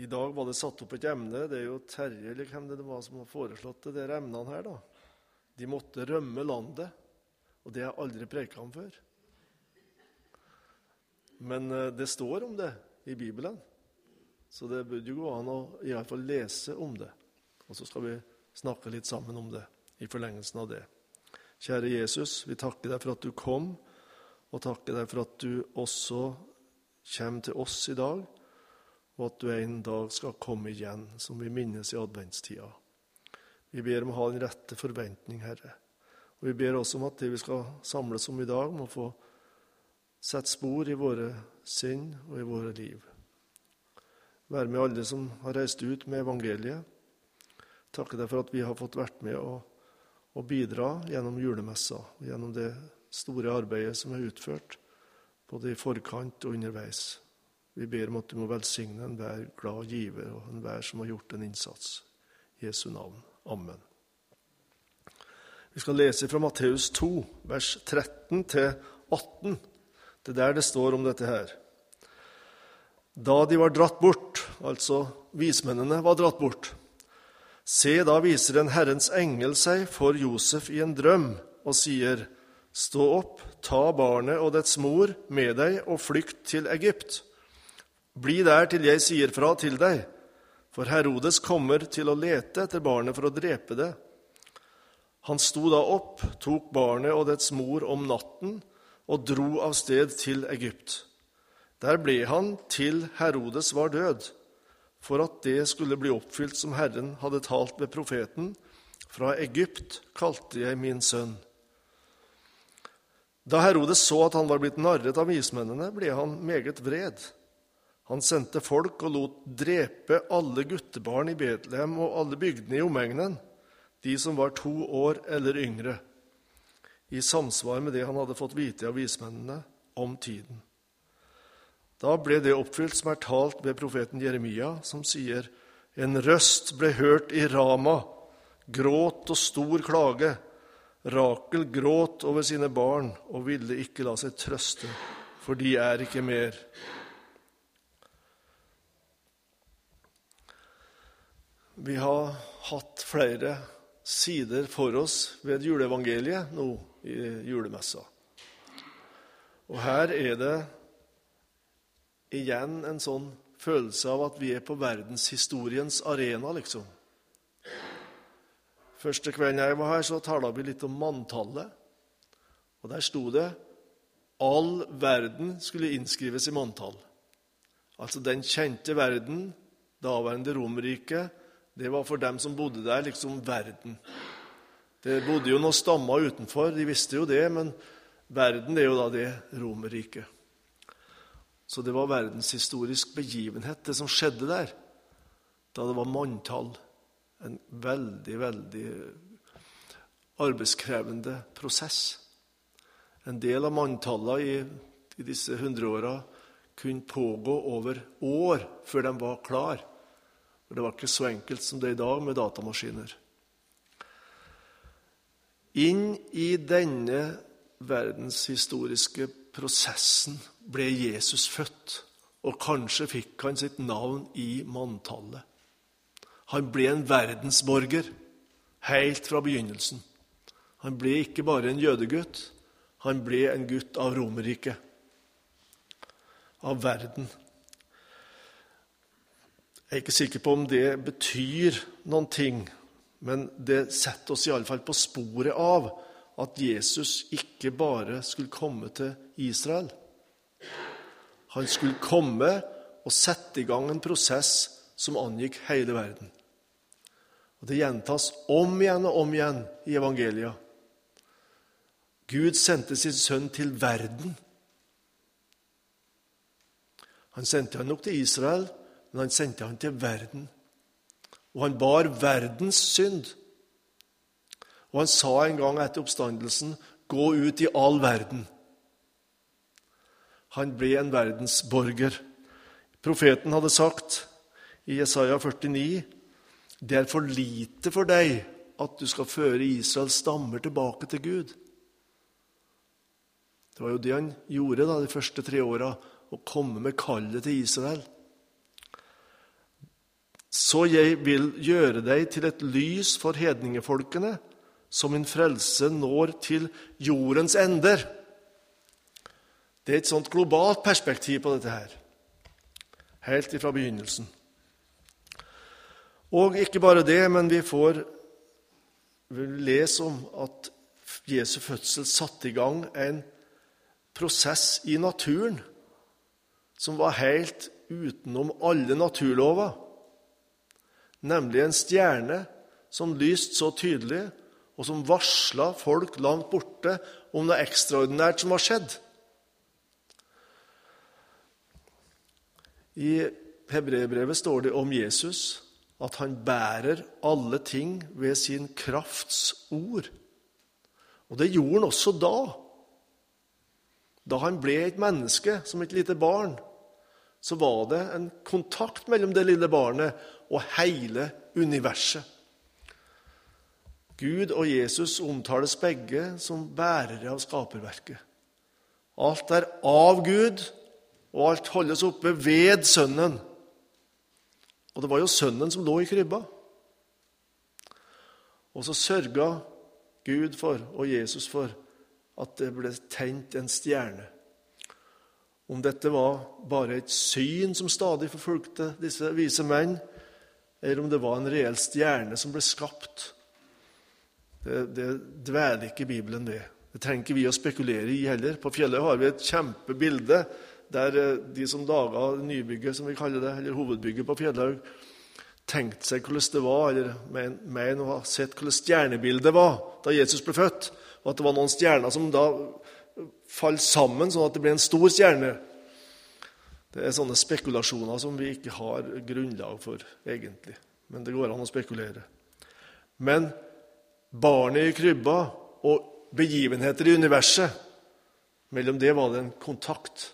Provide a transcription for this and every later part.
I dag var det satt opp et emne. Det er jo Terje eller hvem det var som har foreslått det der emnene her. da. De måtte rømme landet, og det har jeg aldri preka om før. Men eh, det står om det i Bibelen, så det burde jo gå an å i alle fall lese om det. Og så skal vi snakke litt sammen om det i forlengelsen av det. Kjære Jesus, vi takker deg for at du kom, og takker deg for at du også kommer til oss i dag og at du en dag skal komme igjen, som vi minnes i adventstida. Vi ber om å ha den rette forventning, Herre. Og Vi ber også om at det vi skal samles om i dag, må få sette spor i våre sinn og i våre liv. Vær med alle som har reist ut med evangeliet. Takke deg for at vi har fått vært med og, og bidra gjennom julemessa og gjennom det store arbeidet som er utført, både i forkant og underveis. Vi ber om at du må velsigne enhver glad giver og enhver som har gjort en innsats. I Jesu navn. Amen. Vi skal lese fra Matteus 2, vers 13 18. Det er der det står om dette her. Da de var dratt bort, altså vismennene var dratt bort, se, da viser en Herrens engel seg for Josef i en drøm og sier, Stå opp, ta barnet og dets mor med deg og flykt til Egypt bli der til jeg sier fra til deg, for Herodes kommer til å lete etter barnet for å drepe det. Han sto da opp, tok barnet og dets mor om natten og dro av sted til Egypt. Der ble han til Herodes var død, for at det skulle bli oppfylt som Herren hadde talt ved profeten. Fra Egypt kalte jeg min sønn. Da Herodes så at han var blitt narret av vismennene, ble han meget vred. Han sendte folk og lot drepe alle guttebarn i Betlehem og alle bygdene i omegnen, de som var to år eller yngre, i samsvar med det han hadde fått vite av vismennene om tiden. Da ble det oppfylt som er talt ved profeten Jeremia, som sier:" En røst ble hørt i Rama, gråt og stor klage. Rakel gråt over sine barn og ville ikke la seg trøste, for de er ikke mer. Vi har hatt flere sider for oss ved juleevangeliet nå i julemessa. Og her er det igjen en sånn følelse av at vi er på verdenshistoriens arena, liksom. Første kvelden jeg var her, så tala vi litt om manntallet. Og der sto det all verden skulle innskrives i manntall. Altså den kjente verden, daværende Romerriket, det var for dem som bodde der, liksom verden. Det bodde jo noen stammer utenfor, de visste jo det, men verden er jo da det Romerriket. Så det var verdenshistorisk begivenhet, det som skjedde der, da det var manntall. En veldig, veldig arbeidskrevende prosess. En del av manntallene i, i disse hundreåra kunne pågå over år før de var klar. For det var ikke så enkelt som det er i dag med datamaskiner. Inn i denne verdenshistoriske prosessen ble Jesus født, og kanskje fikk han sitt navn i manntallet. Han ble en verdensborger helt fra begynnelsen. Han ble ikke bare en jødegutt, han ble en gutt av Romerriket, av verden. Jeg er ikke sikker på om det betyr noen ting, men det setter oss iallfall på sporet av at Jesus ikke bare skulle komme til Israel. Han skulle komme og sette i gang en prosess som angikk hele verden. Og Det gjentas om igjen og om igjen i evangelia. Gud sendte sin sønn til verden. Han sendte han nok til Israel, men han sendte han til verden. Og han bar verdens synd. Og han sa en gang etter oppstandelsen, 'Gå ut i all verden'. Han ble en verdensborger. Profeten hadde sagt i Jesaja 49.: Det er for lite for deg at du skal føre Israels stammer tilbake til Gud. Det var jo det han gjorde da, de første tre åra, å komme med kallet til Israel. Så jeg vil gjøre deg til et lys for hedningefolkene, så min frelse når til jordens ender. Det er et sånt globalt perspektiv på dette her, helt ifra begynnelsen. Og ikke bare det, men vi får lese om at Jesu fødsel satte i gang en prosess i naturen som var helt utenom alle naturlover, nemlig en stjerne som lyste så tydelig, og som varsla folk langt borte om noe ekstraordinært som var skjedd. I hebreerbrevet står det om Jesus at han bærer alle ting ved sin krafts ord. Og det gjorde han også da. Da han ble et menneske, som et lite barn, så var det en kontakt mellom det lille barnet og hele universet. Gud og Jesus omtales begge som bærere av skaperverket. Alt er av Gud, og alt holdes oppe ved Sønnen. Og det var jo sønnen som lå i krybba. Og så sørga Gud for, og Jesus for, at det ble tent en stjerne. Om dette var bare et syn som stadig forfulgte disse vise menn, eller om det var en reell stjerne som ble skapt, det, det dveler ikke Bibelen ved. Det trenger ikke vi å spekulere i heller. På fjellet har vi et kjempebilde der eh, de som laga nybygget, som vi kaller det, eller hovedbygget på Fjellhaug, tenkte seg hvordan det var, eller mener å ha sett hvordan stjernebildet var da Jesus ble født, og at det var noen stjerner som da falt sammen, sånn at det ble en stor stjerne. Det er sånne spekulasjoner som vi ikke har grunnlag for, egentlig. Men det går an å spekulere. Men barnet i krybba og begivenheter i universet, mellom det var det en kontakt.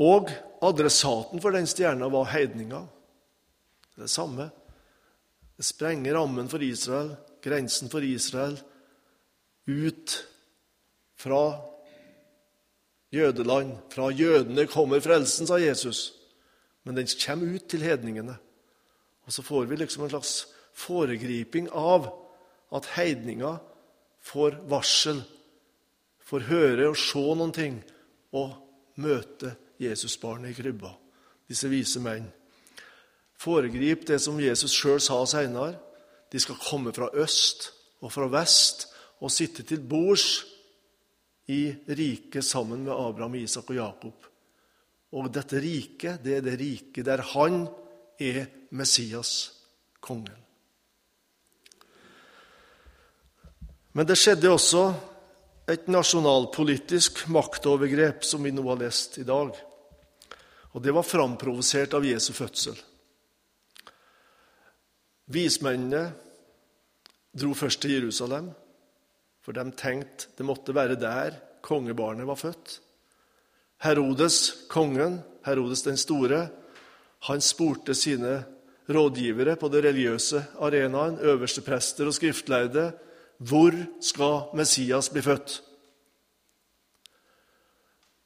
Og adressaten for den stjerna var heidninga. Det er det samme. Det sprenger rammen for Israel, grensen for Israel, ut fra jødeland. Fra jødene kommer frelsen, sa Jesus. Men den kommer ut til hedningene. Og så får vi liksom en slags foregriping av at heidninga får varsel, får høre og se noen ting og møte Jesusbarnet i krybba, disse vise menn. Foregrip det som Jesus sjøl sa seinere. De skal komme fra øst og fra vest og sitte til bords i riket sammen med Abraham, Isak og Jakob. Og dette riket, det er det riket der han er Messias, kongen. Men det skjedde også et nasjonalpolitisk maktovergrep, som vi nå har lest i dag. Og det var framprovosert av Jesu fødsel. Vismennene dro først til Jerusalem, for de tenkte det måtte være der kongebarnet var født. Herodes, kongen, Herodes den store, han spurte sine rådgivere på det religiøse arenaen, øverste prester og skriftlærde, hvor skal Messias bli født?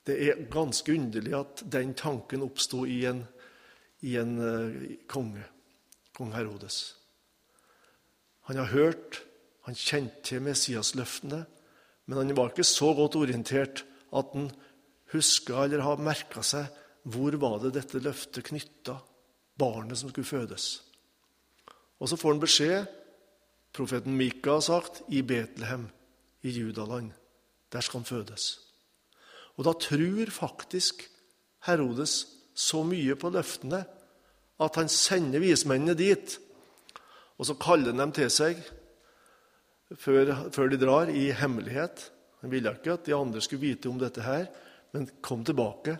Det er ganske underlig at den tanken oppsto i en, i en uh, konge, kong Herodes. Han har hørt, han kjente Messias-løftene, men han var ikke så godt orientert at han huska eller har merka seg hvor var det dette løftet knytta, barnet som skulle fødes. Og så får han beskjed, profeten Mika har sagt, i Betlehem, i Judaland. Der skal han fødes. Og da tror faktisk Herodes så mye på løftene at han sender vismennene dit. Og så kaller han dem til seg før, før de drar, i hemmelighet. Han ville ikke at de andre skulle vite om dette her, men kom tilbake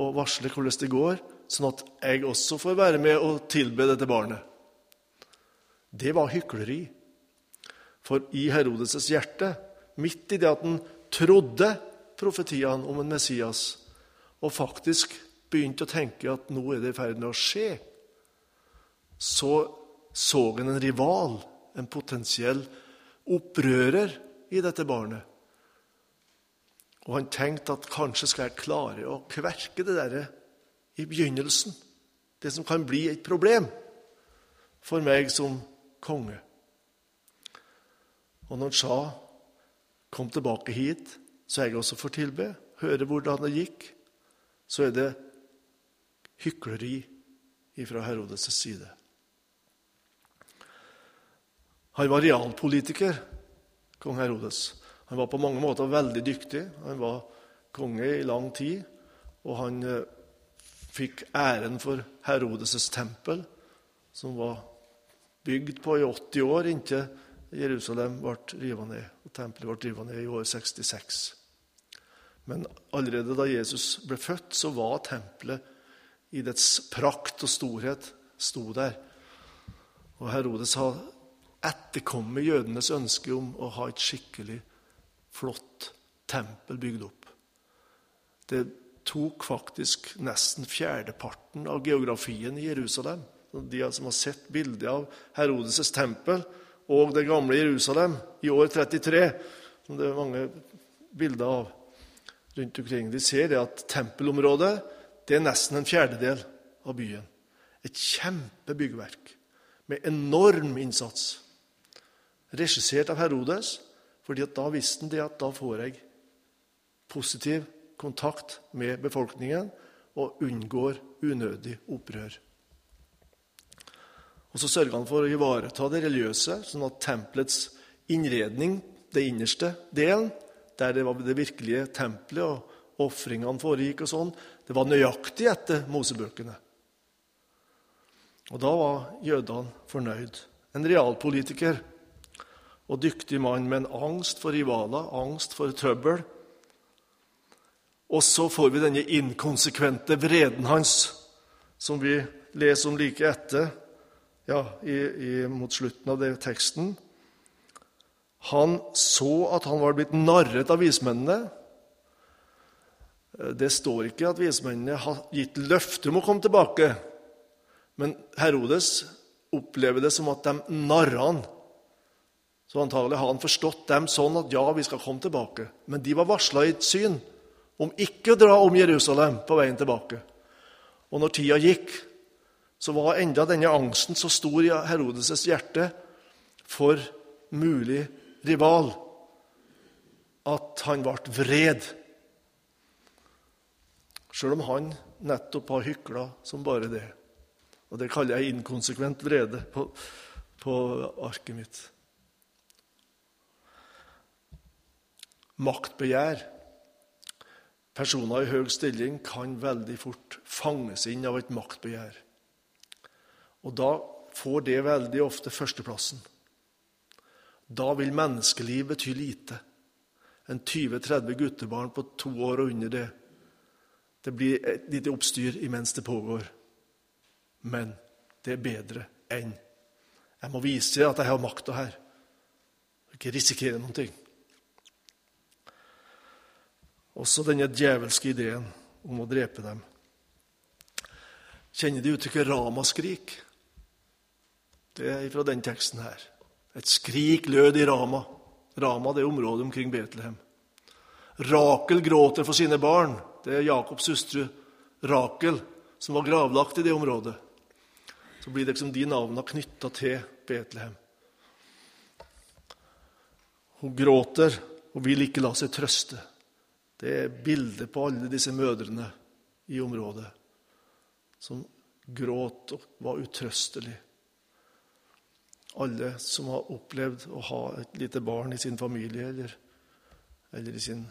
og varsle hvordan det går, sånn at jeg også får være med og tilbe dette barnet. Det var hykleri. For i Herodes' hjerte, midt i det at han trodde profetiene om en Messias og faktisk begynte å tenke at nå er det i ferd med å skje, så så han en rival, en potensiell opprører i dette barnet. Og han tenkte at kanskje skal jeg klare å kverke det der i begynnelsen. det som kan bli et problem for meg som konge. Og når han sa kom tilbake hit, så jeg også får tilbe, høre hvordan det gikk, så er det hykleri fra Herodes' side. Han var realpolitiker, kong Herodes. Han var på mange måter veldig dyktig. Han var konge i lang tid, og han eh, fikk æren for Herodes' tempel, som var bygd på i 80 år inntil Jerusalem ble revet ned. og Tempelet ble revet ned i år 66. Men allerede da Jesus ble født, så var tempelet i dets prakt og storhet sto der. Og Herodes har etterkommet jødenes ønske om å ha et skikkelig flott tempel bygd opp. Det tok faktisk nesten fjerdeparten av geografien i Jerusalem. De som har sett bildet av Herodes' tempel og det gamle Jerusalem i år 33, som det er mange bilder av rundt omkring, de ser det at tempelområdet det er nesten en fjerdedel av byen. Et kjempebyggverk med enorm innsats. Regissert av Herodes, fordi da visste han det at da får jeg positiv kontakt med befolkningen og unngår unødig opprør. Og Så sørger han for å ivareta det religiøse, sånn at tempelets innredning, det innerste delen, der det var det virkelige tempelet og ofringene foregikk, og sånn, det var nøyaktig etter Mosebøkene. Og da var jødene fornøyd. En realpolitiker og dyktig mann med en angst for rivaler, angst for trøbbel. Og så får vi denne inkonsekvente vreden hans, som vi leser om like etter, ja, i, i, mot slutten av det teksten. Han så at han var blitt narret av vismennene. Det står ikke at vismennene har gitt løfte om å komme tilbake. Men Herodes opplever det som at de narrer han. Så antagelig har han forstått dem sånn at ja, vi skal komme tilbake. Men de var varsla i et syn om ikke å dra om Jerusalem på veien tilbake. Og når tida gikk, så var enda denne angsten så stor i Herodes' hjerte for mulig rival at han ble vred. Sjøl om han nettopp har hykla som bare det. Og det kaller jeg inkonsekvent vrede på, på arket mitt. Maktbegjær. Personer i høy stilling kan veldig fort fanges inn av et maktbegjær. Og da får det veldig ofte førsteplassen. Da vil menneskeliv bety lite. En 20-30 guttebarn på to år og under det. Det blir et lite oppstyr imens det pågår. Men det er bedre enn Jeg må vise at jeg har makta her. Ikke risikere noen ting. Også denne djevelske ideen om å drepe dem. Kjenner De uttrykket 'ramaskrik'? Det er fra den teksten her. Et skrik lød i Rama. Rama det er området omkring Betlehem. Rakel gråter for sine barn. Det er Jakobs hustru Rakel som var gravlagt i det området. Så blir det liksom de navnene knytta til Betlehem. Hun gråter og vil ikke la seg trøste. Det er bilder på alle disse mødrene i området som gråt og var utrøstelige. Alle som har opplevd å ha et lite barn i sin familie eller, eller i sin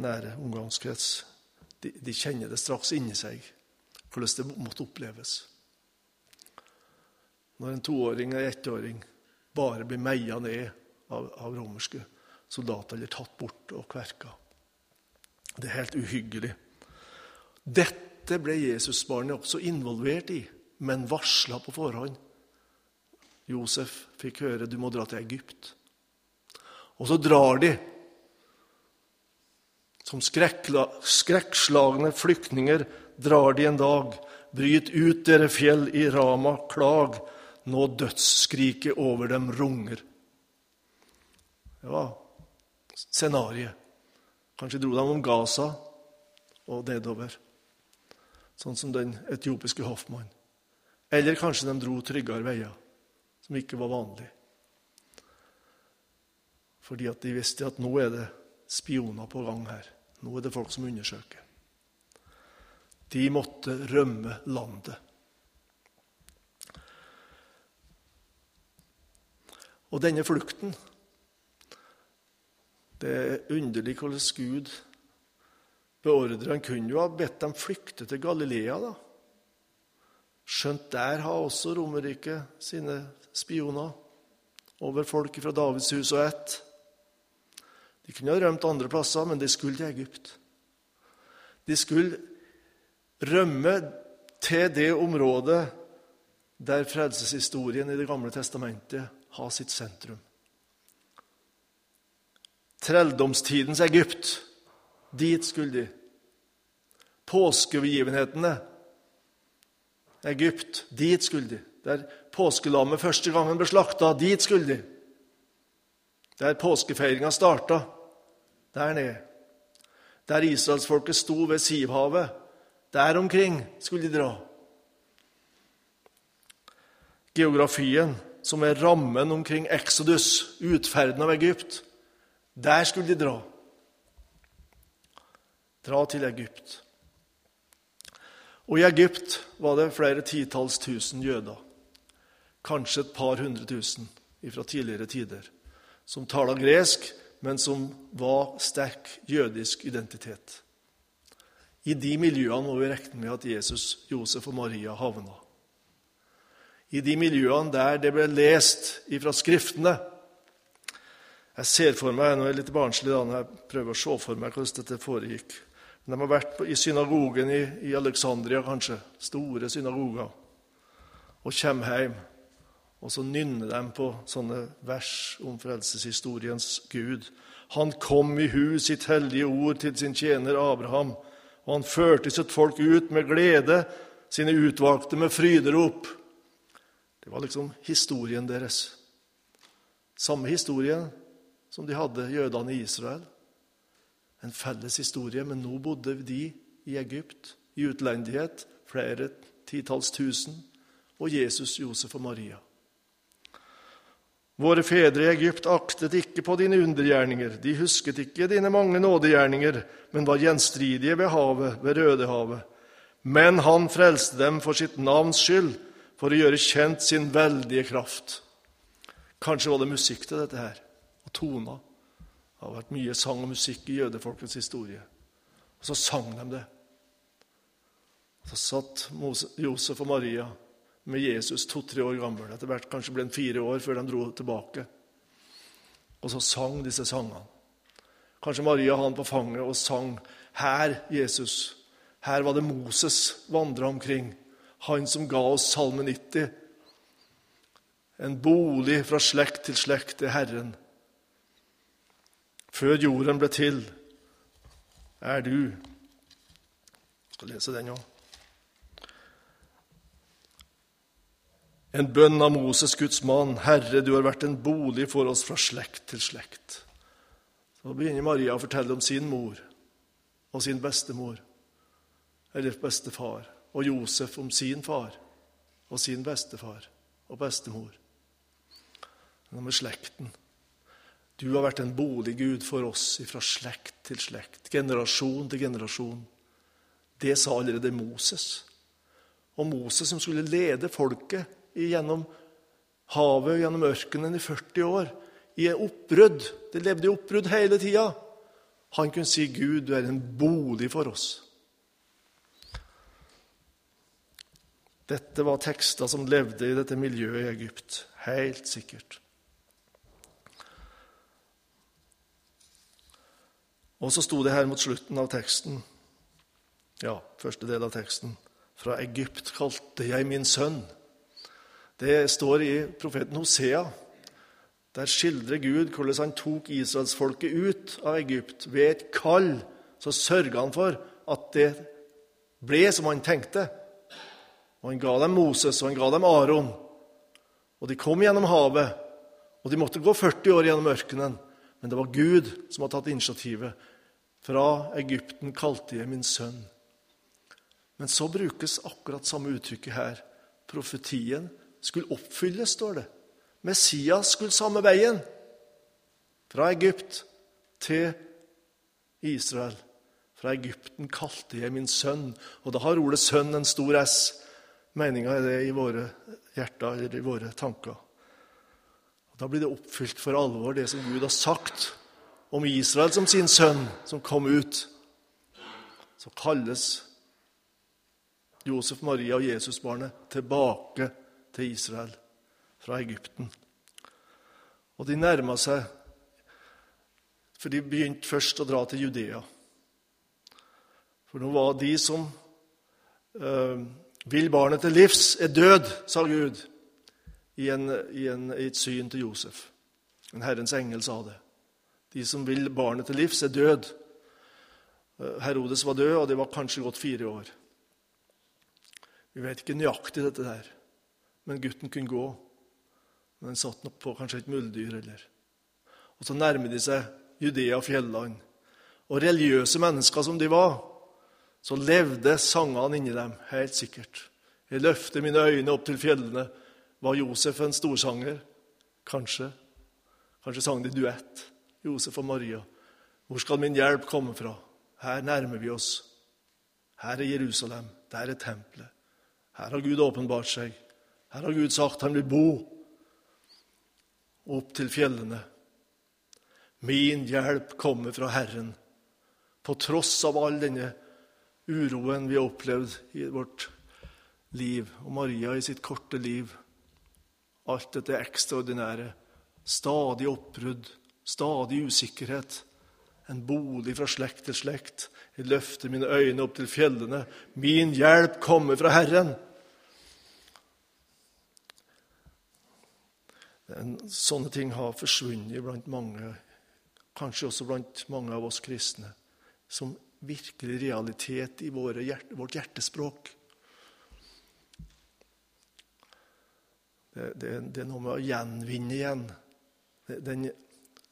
nære omgangskrets, de, de, kjenner det straks inni seg, hvordan det måtte oppleves. Når en toåring eller ettåring bare blir meia ned av, av romerske soldater eller tatt bort og kverka. Det er helt uhyggelig. Dette ble Jesusbarnet også involvert i, men varsla på forhånd. Josef fikk høre du må dra til Egypt. Og så drar de som skrekkslagne flyktninger drar de en dag. Bryt ut dere fjell i Rama, klag, nå dødsskriket over dem runger. Det var scenarioet. Kanskje dro de om Gaza og nedover, sånn som den etiopiske hoffmannen. Eller kanskje de dro tryggere veier, som ikke var vanlig. Fordi at de visste at nå er det spioner på gang her. Nå er det folk som undersøker. De måtte rømme landet. Og denne flukten Det er underlig hvordan Gud beordrer. Han kunne jo ha bedt dem flykte til Galilea, da. Skjønt der har også Romerike sine spioner over folk fra Davids hus og ett. De kunne ha rømt andre plasser, men de skulle til Egypt. De skulle rømme til det området der frelseshistorien i Det gamle testamentet har sitt sentrum. Trelldomstidens Egypt. Dit skulle de. Påskebegivenhetene. Egypt. Dit skulle de. Der påskelammet første gangen ble slakta. Dit skulle de. Der påskefeiringa starta. Der nede. Der israelsfolket sto ved Sivhavet. Der omkring skulle de dra. Geografien, som er rammen omkring Exodus, utferden av Egypt, der skulle de dra. Dra til Egypt. Og i Egypt var det flere titalls tusen jøder, kanskje et par hundre tusen fra tidligere tider, som tala gresk, men som var sterk jødisk identitet. I de miljøene må vi regne med at Jesus, Josef og Maria havna. I de miljøene der det ble lest ifra Skriftene. Jeg ser for meg, nå er jeg litt barnslig da, når jeg prøver å se for meg hvordan dette foregikk. De har vært i synagogen i, i Alexandria, kanskje, store synagoger, og kommer hjem. Og så nynner de på sånne vers om frelseshistoriens Gud. Han kom i hu sitt hellige ord til sin tjener Abraham og han førte sitt folk ut med glede, sine utvalgte med fryderop. Det var liksom historien deres. Samme historie som de hadde, jødene i Israel. En felles historie, men nå bodde de i Egypt, i utlendighet, flere titalls tusen, og Jesus, Josef og Maria. Våre fedre i Egypt aktet ikke på dine undergjerninger, de husket ikke dine mange nådegjerninger, men var gjenstridige ved havet, ved Rødehavet. Men han frelste dem for sitt navns skyld, for å gjøre kjent sin veldige kraft. Kanskje var det musikk til dette her, og toner. Det har vært mye sang og musikk i jødefolkets historie. Og så sang de det. Så satt Josef og Maria med Jesus to-tre år gammel. Etter hvert kanskje ble han fire år før de dro tilbake. Og så sang disse sangene. Kanskje Maria hadde han på fanget og sang her, Jesus. Her var det Moses vandra omkring, han som ga oss Salme 90. En bolig fra slekt til slekt til Herren. Før jorden ble til, er du Jeg skal lese den òg. En bønn av Moses, Guds mann. Herre, du har vært en bolig for oss fra slekt til slekt. Så begynner Maria å fortelle om sin mor og sin bestemor, eller bestefar, og Josef om sin far og sin bestefar og bestemor. Men med slekten. Du har vært en bolig, Gud, for oss fra slekt til slekt, generasjon til generasjon. Det sa allerede Moses. Og Moses som skulle lede folket gjennom havet, gjennom ørkenen i 40 år. I oppbrudd. Det levde i oppbrudd hele tida. Han kunne si, 'Gud, du er en bolig for oss'. Dette var tekster som levde i dette miljøet i Egypt. Helt sikkert. Og så sto det her mot slutten av teksten, ja, første del av teksten, fra Egypt kalte jeg min sønn. Det står i profeten Hosea. Der skildrer Gud hvordan han tok israelsfolket ut av Egypt. Ved et kall så sørga han for at det ble som han tenkte. Og Han ga dem Moses og han ga dem Aron. Og De kom gjennom havet, og de måtte gå 40 år gjennom ørkenen. Men det var Gud som hadde tatt initiativet. Fra Egypten kalte jeg min sønn. Men så brukes akkurat samme uttrykket her profetien skulle oppfylles, står det. Messias skulle samme veien. Fra Egypt til Israel. Fra Egypten kalte jeg min sønn. Og da har ordet 'sønn' en stor S. Meninga er det i våre hjerter eller i våre tanker. Og Da blir det oppfylt for alvor, det som Gud har sagt om Israel som sin sønn, som kom ut. Så kalles Josef, Maria og Jesusbarnet tilbake til Israel fra Egypten. Og de nærma seg For de begynte først å dra til Judea. For nå var de som øh, vil barnet til livs, er død, sa Gud i, en, i, en, i et syn til Josef. En Herrens engel sa det. De som vil barnet til livs, er død. Eh, Herodes var død, og det var kanskje gått fire år. Vi vet ikke nøyaktig dette der, men gutten kunne gå. Men han satt nok på kanskje et muldyr. eller. Og Så nærmer de seg Judea og fjelland. Og religiøse mennesker som de var, så levde sangene inni dem, helt sikkert. Jeg løfter mine øyne opp til fjellene. Var Josef en storsanger? Kanskje. Kanskje sang de duett, Josef og Maria. Hvor skal min hjelp komme fra? Her nærmer vi oss. Her er Jerusalem. Der er tempelet. Her har Gud åpenbart seg. Her har Gud sagt han vil bo opp til fjellene. Min hjelp kommer fra Herren. På tross av all denne uroen vi har opplevd i vårt liv, og Maria i sitt korte liv. Alt dette ekstraordinære. Stadig oppbrudd, stadig usikkerhet. En bolig fra slekt til slekt. Jeg løfter mine øyne opp til fjellene. Min hjelp kommer fra Herren. Sånne ting har forsvunnet blant mange, kanskje også blant mange av oss kristne, som virkelig realitet i hjerte, vårt hjertespråk. Det, det, det, er noe med å gjenvinne igjen den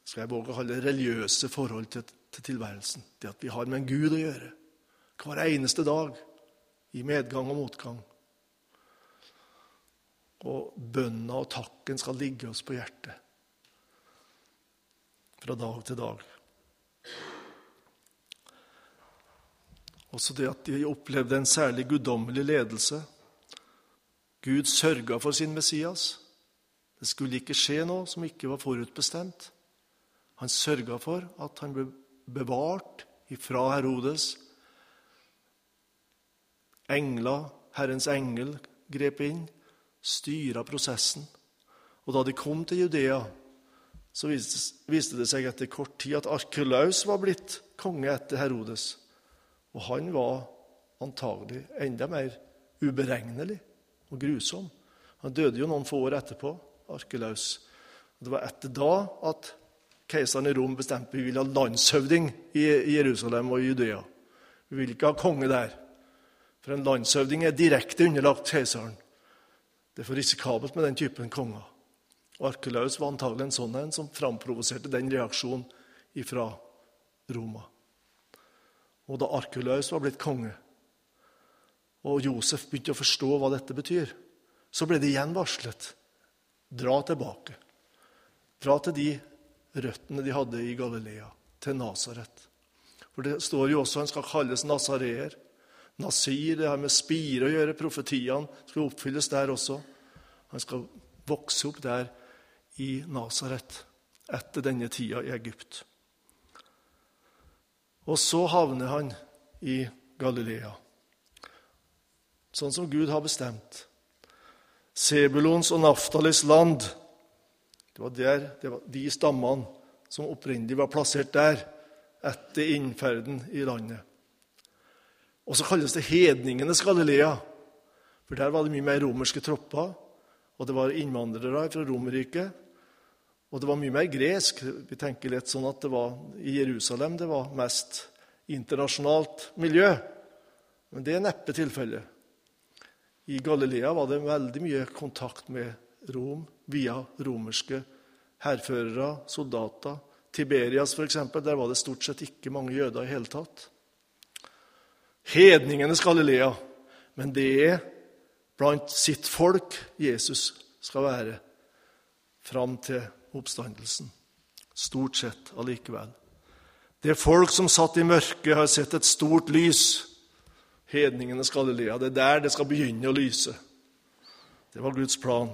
skal jeg våge å kalle religiøse forhold til, til tilværelsen. Det at vi har med en Gud å gjøre hver eneste dag, i medgang og motgang. Og bønna og takken skal ligge oss på hjertet fra dag til dag. Også det at de opplevde en særlig guddommelig ledelse. Gud sørga for sin Messias. Det skulle ikke skje noe som ikke var forutbestemt. Han sørga for at han ble bevart ifra Herodes. Engler, Herrens engel, grep inn styra prosessen. Og da de kom til Judea, så viste det seg etter kort tid at Arkelaus var blitt konge etter Herodes. Og han var antagelig enda mer uberegnelig og grusom. Han døde jo noen få år etterpå, Arkelaus. Det var etter da at keiseren i Rom bestemte vi ville ha landshøvding i Jerusalem og Judea. Vi vil ikke ha konge der. For en landshøvding er direkte underlagt keiseren. Det er for risikabelt med den typen konger. Og Arkelaus var antagelig en sånn en som framprovoserte den reaksjonen ifra Roma. Og da Arkelaus var blitt konge, og Josef begynte å forstå hva dette betyr, så ble det igjen varslet dra tilbake. Dra til de røttene de hadde i Galilea, til Nasaret. For det står jo også han skal kalles nasareer. Nasir, det har med spire å gjøre. Profetiene skal oppfylles der også. Han skal vokse opp der i Nasaret etter denne tida i Egypt. Og så havner han i Galilea, sånn som Gud har bestemt. Sebulons og Naftalis land. Det var, der, det var de stammene som opprinnelig var plassert der etter innferden i landet. Og så kalles det hedningenes Galilea, for der var det mye mer romerske tropper. Og det var innvandrere fra Romerriket. Og det var mye mer gresk. Vi tenker litt sånn at det var i Jerusalem det var mest internasjonalt miljø. Men det er neppe tilfellet. I Galilea var det veldig mye kontakt med Rom via romerske hærførere, soldater. Tiberias, f.eks., der var det stort sett ikke mange jøder i hele tatt. Hedningenes Galilea. Men det er blant sitt folk Jesus skal være fram til oppstandelsen. Stort sett allikevel. Det folk som satt i mørket, har sett et stort lys. Hedningenes Galilea. Det er der det skal begynne å lyse. Det var Guds plan.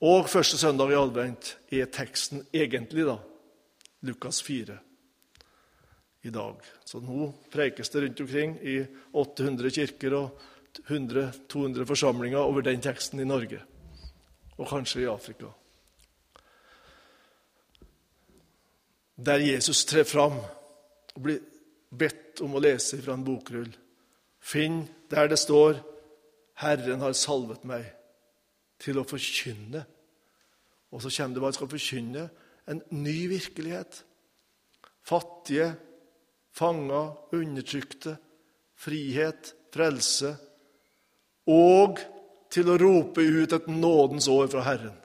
Og første søndag i advent er teksten egentlig da Lukas 4 i dag. Så nå prekes det rundt omkring i 800 kirker og 100-200 forsamlinger over den teksten i Norge, og kanskje i Afrika. Der Jesus trer fram og blir bedt om å lese fra en bokrull. Finn der det står 'Herren har salvet meg' til å forkynne. Og så kommer det hva han skal forkynne en ny virkelighet. Fattige, fanger, undertrykte, frihet, frelse. Og til å rope ut et nådens år fra Herren.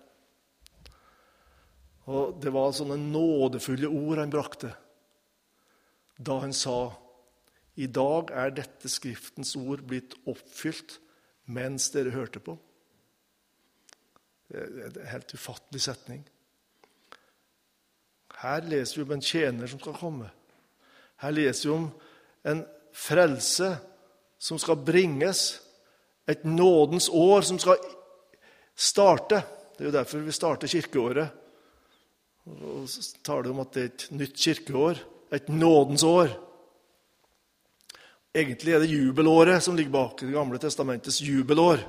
Og Det var sånne nådefulle ord han brakte da han sa i dag er dette Skriftens ord blitt oppfylt mens dere hørte på. Det er en helt ufattelig setning. Her leser vi om en tjener som skal komme. Her leser vi om en frelse som skal bringes, et nådens år som skal starte. Det er jo derfor vi starter kirkeåret. Og så taler om at det er et nytt kirkeår, et nådens år. Egentlig er det jubelåret som ligger bak Det gamle testamentets jubelår,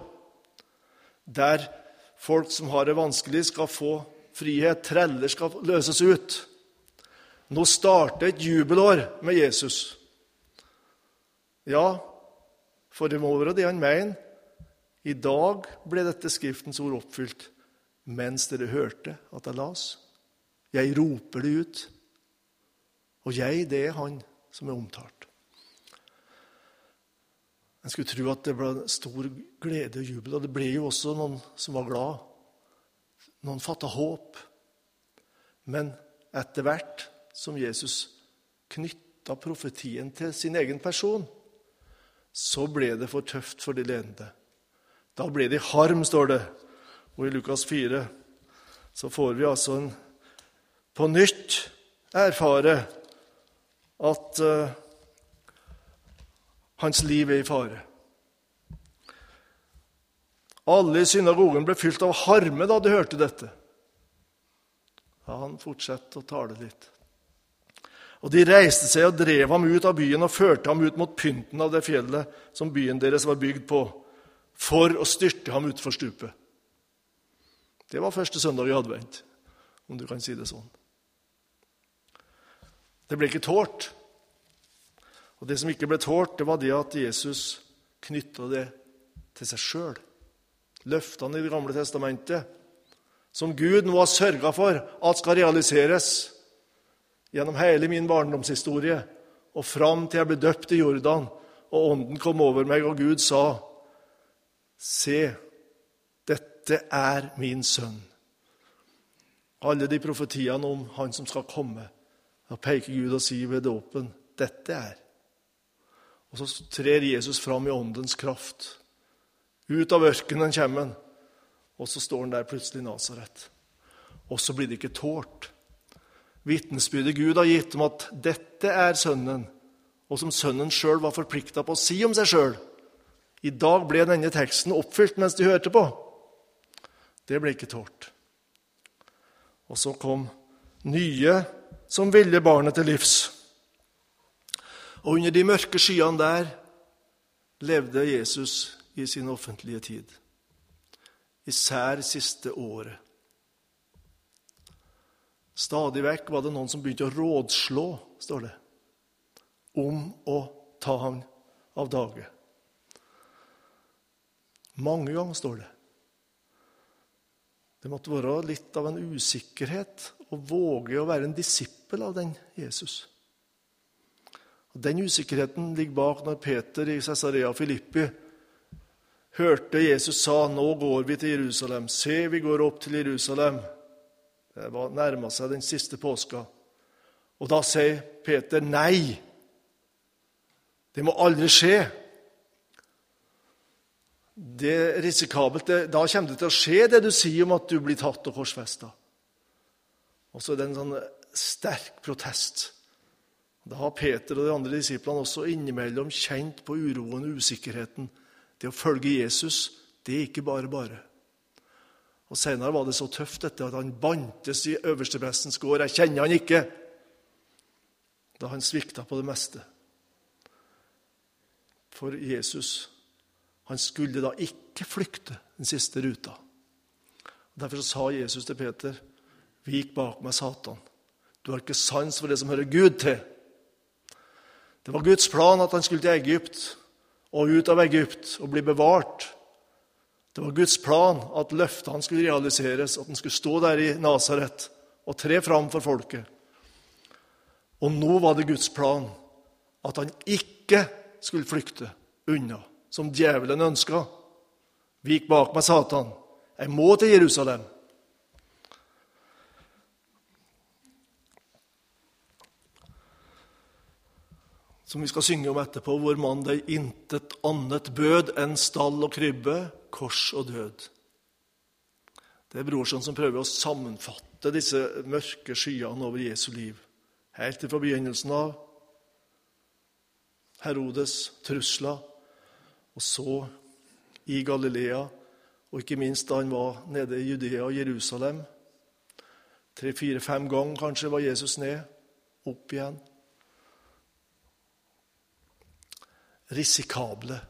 der folk som har det vanskelig, skal få frihet. Treller skal løses ut. Nå starter et jubelår med Jesus. Ja, for det må være det han mener. I dag ble dette Skriftens ord oppfylt mens dere hørte at jeg las. Jeg roper det ut. Og jeg, det er han som er omtalt. En skulle tro at det ble stor glede og jubel, og det ble jo også noen som var glad. Noen fatta håp. Men etter hvert som Jesus knytta profetien til sin egen person, så ble det for tøft for de ledende. Da ble de harm, står det. Og i Lukas 4 så får vi altså en, på nytt erfare at uh, hans liv er i fare. Alle i synagogen ble fylt av harme da de hørte dette. Ja, han fortsatte å tale litt. Og de reiste seg og drev ham ut av byen og førte ham ut mot pynten av det fjellet som byen deres var bygd på, for å styrte ham utfor stupet. Det var første søndag i advent, om du kan si det sånn. Det ble ikke tålt. Og det som ikke ble tålt, det var det at Jesus knytta det til seg sjøl. Løftene i Det gamle testamentet, som Gud nå har sørga for at skal realiseres gjennom hele min barndomshistorie og fram til jeg ble døpt i Jordan, og Ånden kom over meg, og Gud sa, Se, dette er min sønn. Alle de profetiene om han som skal komme, da peker Gud og sier ved dåpen, dette er. Og så trer Jesus fram i åndens kraft. Ut av ørkenen kommer han, og så står han der plutselig i Nasaret. Og så blir det ikke tålt vitnesbyrdet Gud har gitt om at dette er Sønnen, og som Sønnen sjøl var forplikta på å si om seg sjøl. I dag ble denne teksten oppfylt mens de hørte på. Det ble ikke tålt. Og så kom nye som ville barnet til livs. Og under de mørke skyene der levde Jesus i sin offentlige tid. Især siste året. Stadig vekk var det noen som begynte å rådslå, står det, om å ta ham av dage. Mange ganger står det. Det måtte være litt av en usikkerhet å våge å være en disippel av den Jesus. Og Den usikkerheten ligger bak når Peter i Cesarea Filippi hørte Jesus sa, 'Nå går vi til Jerusalem.' 'Se, vi går opp til Jerusalem.' Det var nærma seg den siste påska. Og da sier Peter nei. Det må aldri skje. Det er risikabelt. Da kommer det til å skje, det du sier om at du blir tatt og korsfesta. Og så er det en sånn sterk protest. Da har Peter og de andre disiplene også innimellom kjent på uroen og usikkerheten. Det å følge Jesus, det er ikke bare bare. Og Senere var det så tøft dette at han bantes i øversteprestens gård. Jeg kjenner han ikke! Da han svikta på det meste. For Jesus han skulle da ikke flykte den siste ruta. Derfor sa Jesus til Peter, 'Vik bak meg, Satan. Du har ikke sans for det som hører Gud til.' Det var Guds plan at han skulle til Egypt og ut av Egypt og bli bevart det var Guds plan at løftene skulle realiseres, at han skulle stå der i Nasaret og tre fram for folket. Og nå var det Guds plan at han ikke skulle flykte unna, som djevelen ønska. Vik bak meg, Satan. Jeg må til Jerusalem. Som vi skal synge om etterpå, hvor man deg intet annet bød enn stall og krybbe, kors og død. Det er Brorson som prøver å sammenfatte disse mørke skyene over Jesu liv. Helt fra begynnelsen av Herodes trusler, og så i Galilea, og ikke minst da han var nede i Judea og Jerusalem. Tre-fire-fem ganger kanskje var Jesus ned, opp igjen. Risikable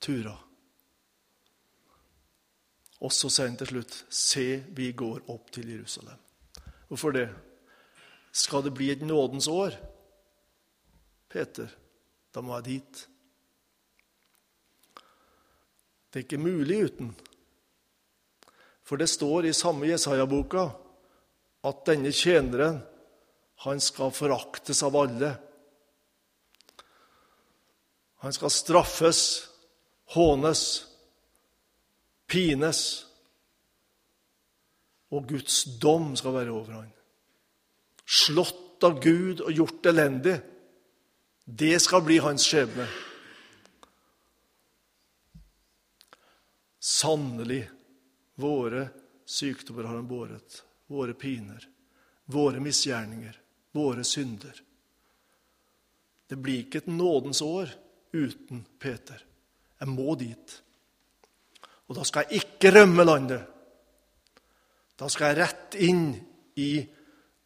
turer. Og så sier han til slutt, 'Se, vi går opp til Jerusalem'. Hvorfor det? Skal det bli et nådens år? Peter, da må jeg dit. Det er ikke mulig uten. For det står i samme Jesaja-boka at denne tjeneren, han skal foraktes av alle. Han skal straffes, hånes, pines. Og Guds dom skal være over ham. Slått av Gud og gjort elendig. Det skal bli hans skjebne. Sannelig, våre sykdommer har han båret, våre piner, våre misgjerninger, våre synder. Det blir ikke et nådens år uten Peter. Jeg må dit. Og da skal jeg ikke rømme landet. Da skal jeg rett inn i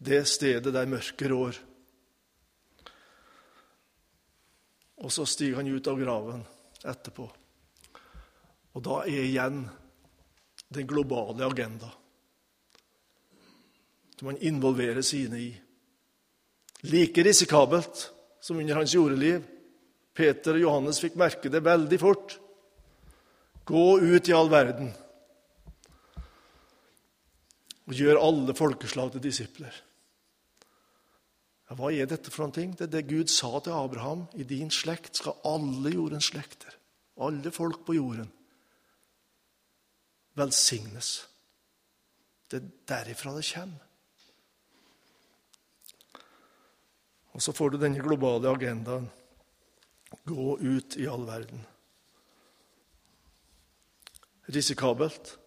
det stedet der mørket rår. Og så stiger han ut av graven etterpå. Og da er igjen den globale agenda som han involverer sine i. Like risikabelt som under hans jordeliv. Peter og Johannes fikk merke det veldig fort. Gå ut i all verden og gjør alle folkeslag til disipler. Ja, hva er dette for noen ting? Det er det Gud sa til Abraham. I din slekt skal alle jordens slekter, alle folk på jorden, velsignes. Det er derifra det kommer. Og så får du denne globale agendaen. Gå ut i all verden risikabelt.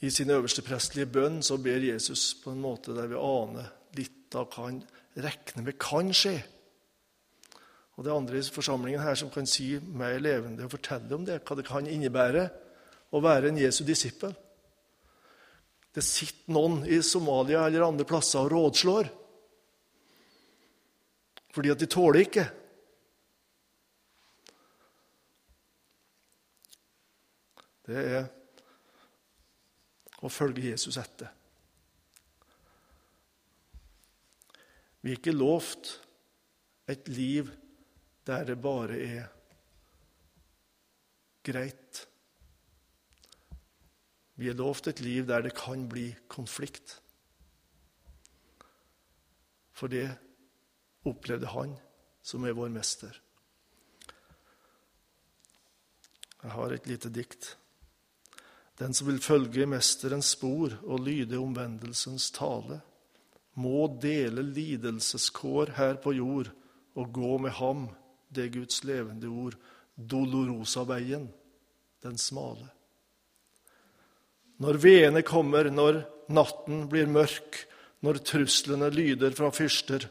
I sin øverste prestelige bønn så ber Jesus på en måte der vi aner litt av hva han regner med kan skje. Og Det er andre i forsamlingen her som kan si mer levende og fortelle om det, hva det kan innebære å være en Jesu disippel. Det sitter noen i Somalia eller andre plasser og rådslår fordi at de tåler ikke det er å følge Jesus etter. Vi er ikke lovt et liv der det bare er greit. Vi er lovt et liv der det kan bli konflikt. For det opplevde han, som er vår mester. Jeg har et lite dikt. Den som vil følge mesterens spor og lyde omvendelsens tale, må dele lidelseskår her på jord og gå med ham, det Guds levende ord, Dolorosa-veien, den smale. Når veene kommer, når natten blir mørk, når truslene lyder fra fyrster,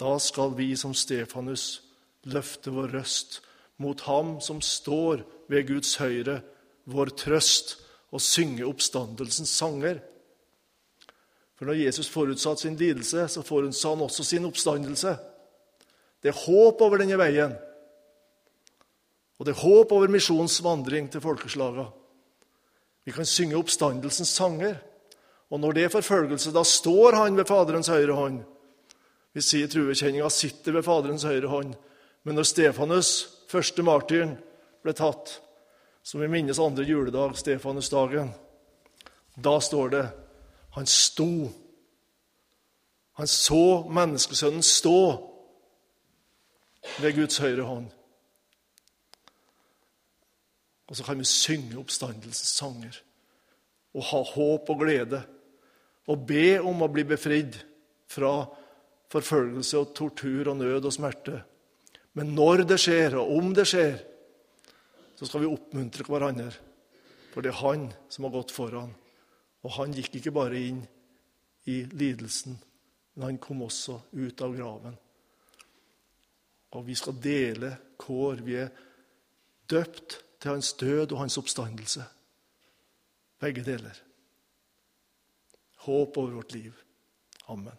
da skal vi som Stefanus løfte vår røst mot ham som står ved Guds høyre, vår trøst, og synge oppstandelsens sanger. For når Jesus forutsatte sin lidelse, så forutsa han også sin oppstandelse. Det er håp over denne veien. Og det er håp over misjonens vandring til folkeslagene. Vi kan synge oppstandelsens sanger. Og når det er forfølgelse, da står han ved Faderens høyre hånd. Vi sier truekjenninga sitter ved Faderens høyre hånd. Men når Stefanus, første martyren, ble tatt, som vi minnes andre juledag, Stefanusdagen, da står det han sto. Han så menneskesønnen stå ved Guds høyre hånd. Og så kan vi synge oppstandelsens sanger og ha håp og glede og be om å bli befridd fra forfølgelse og tortur og nød og smerte. Men når det skjer, og om det skjer, så skal vi oppmuntre hverandre. For det er han som har gått foran. Og han gikk ikke bare inn i lidelsen, men han kom også ut av graven. Og vi skal dele kår. Vi er døpt til hans død og hans oppstandelse. Begge deler. Håp over vårt liv. Amen.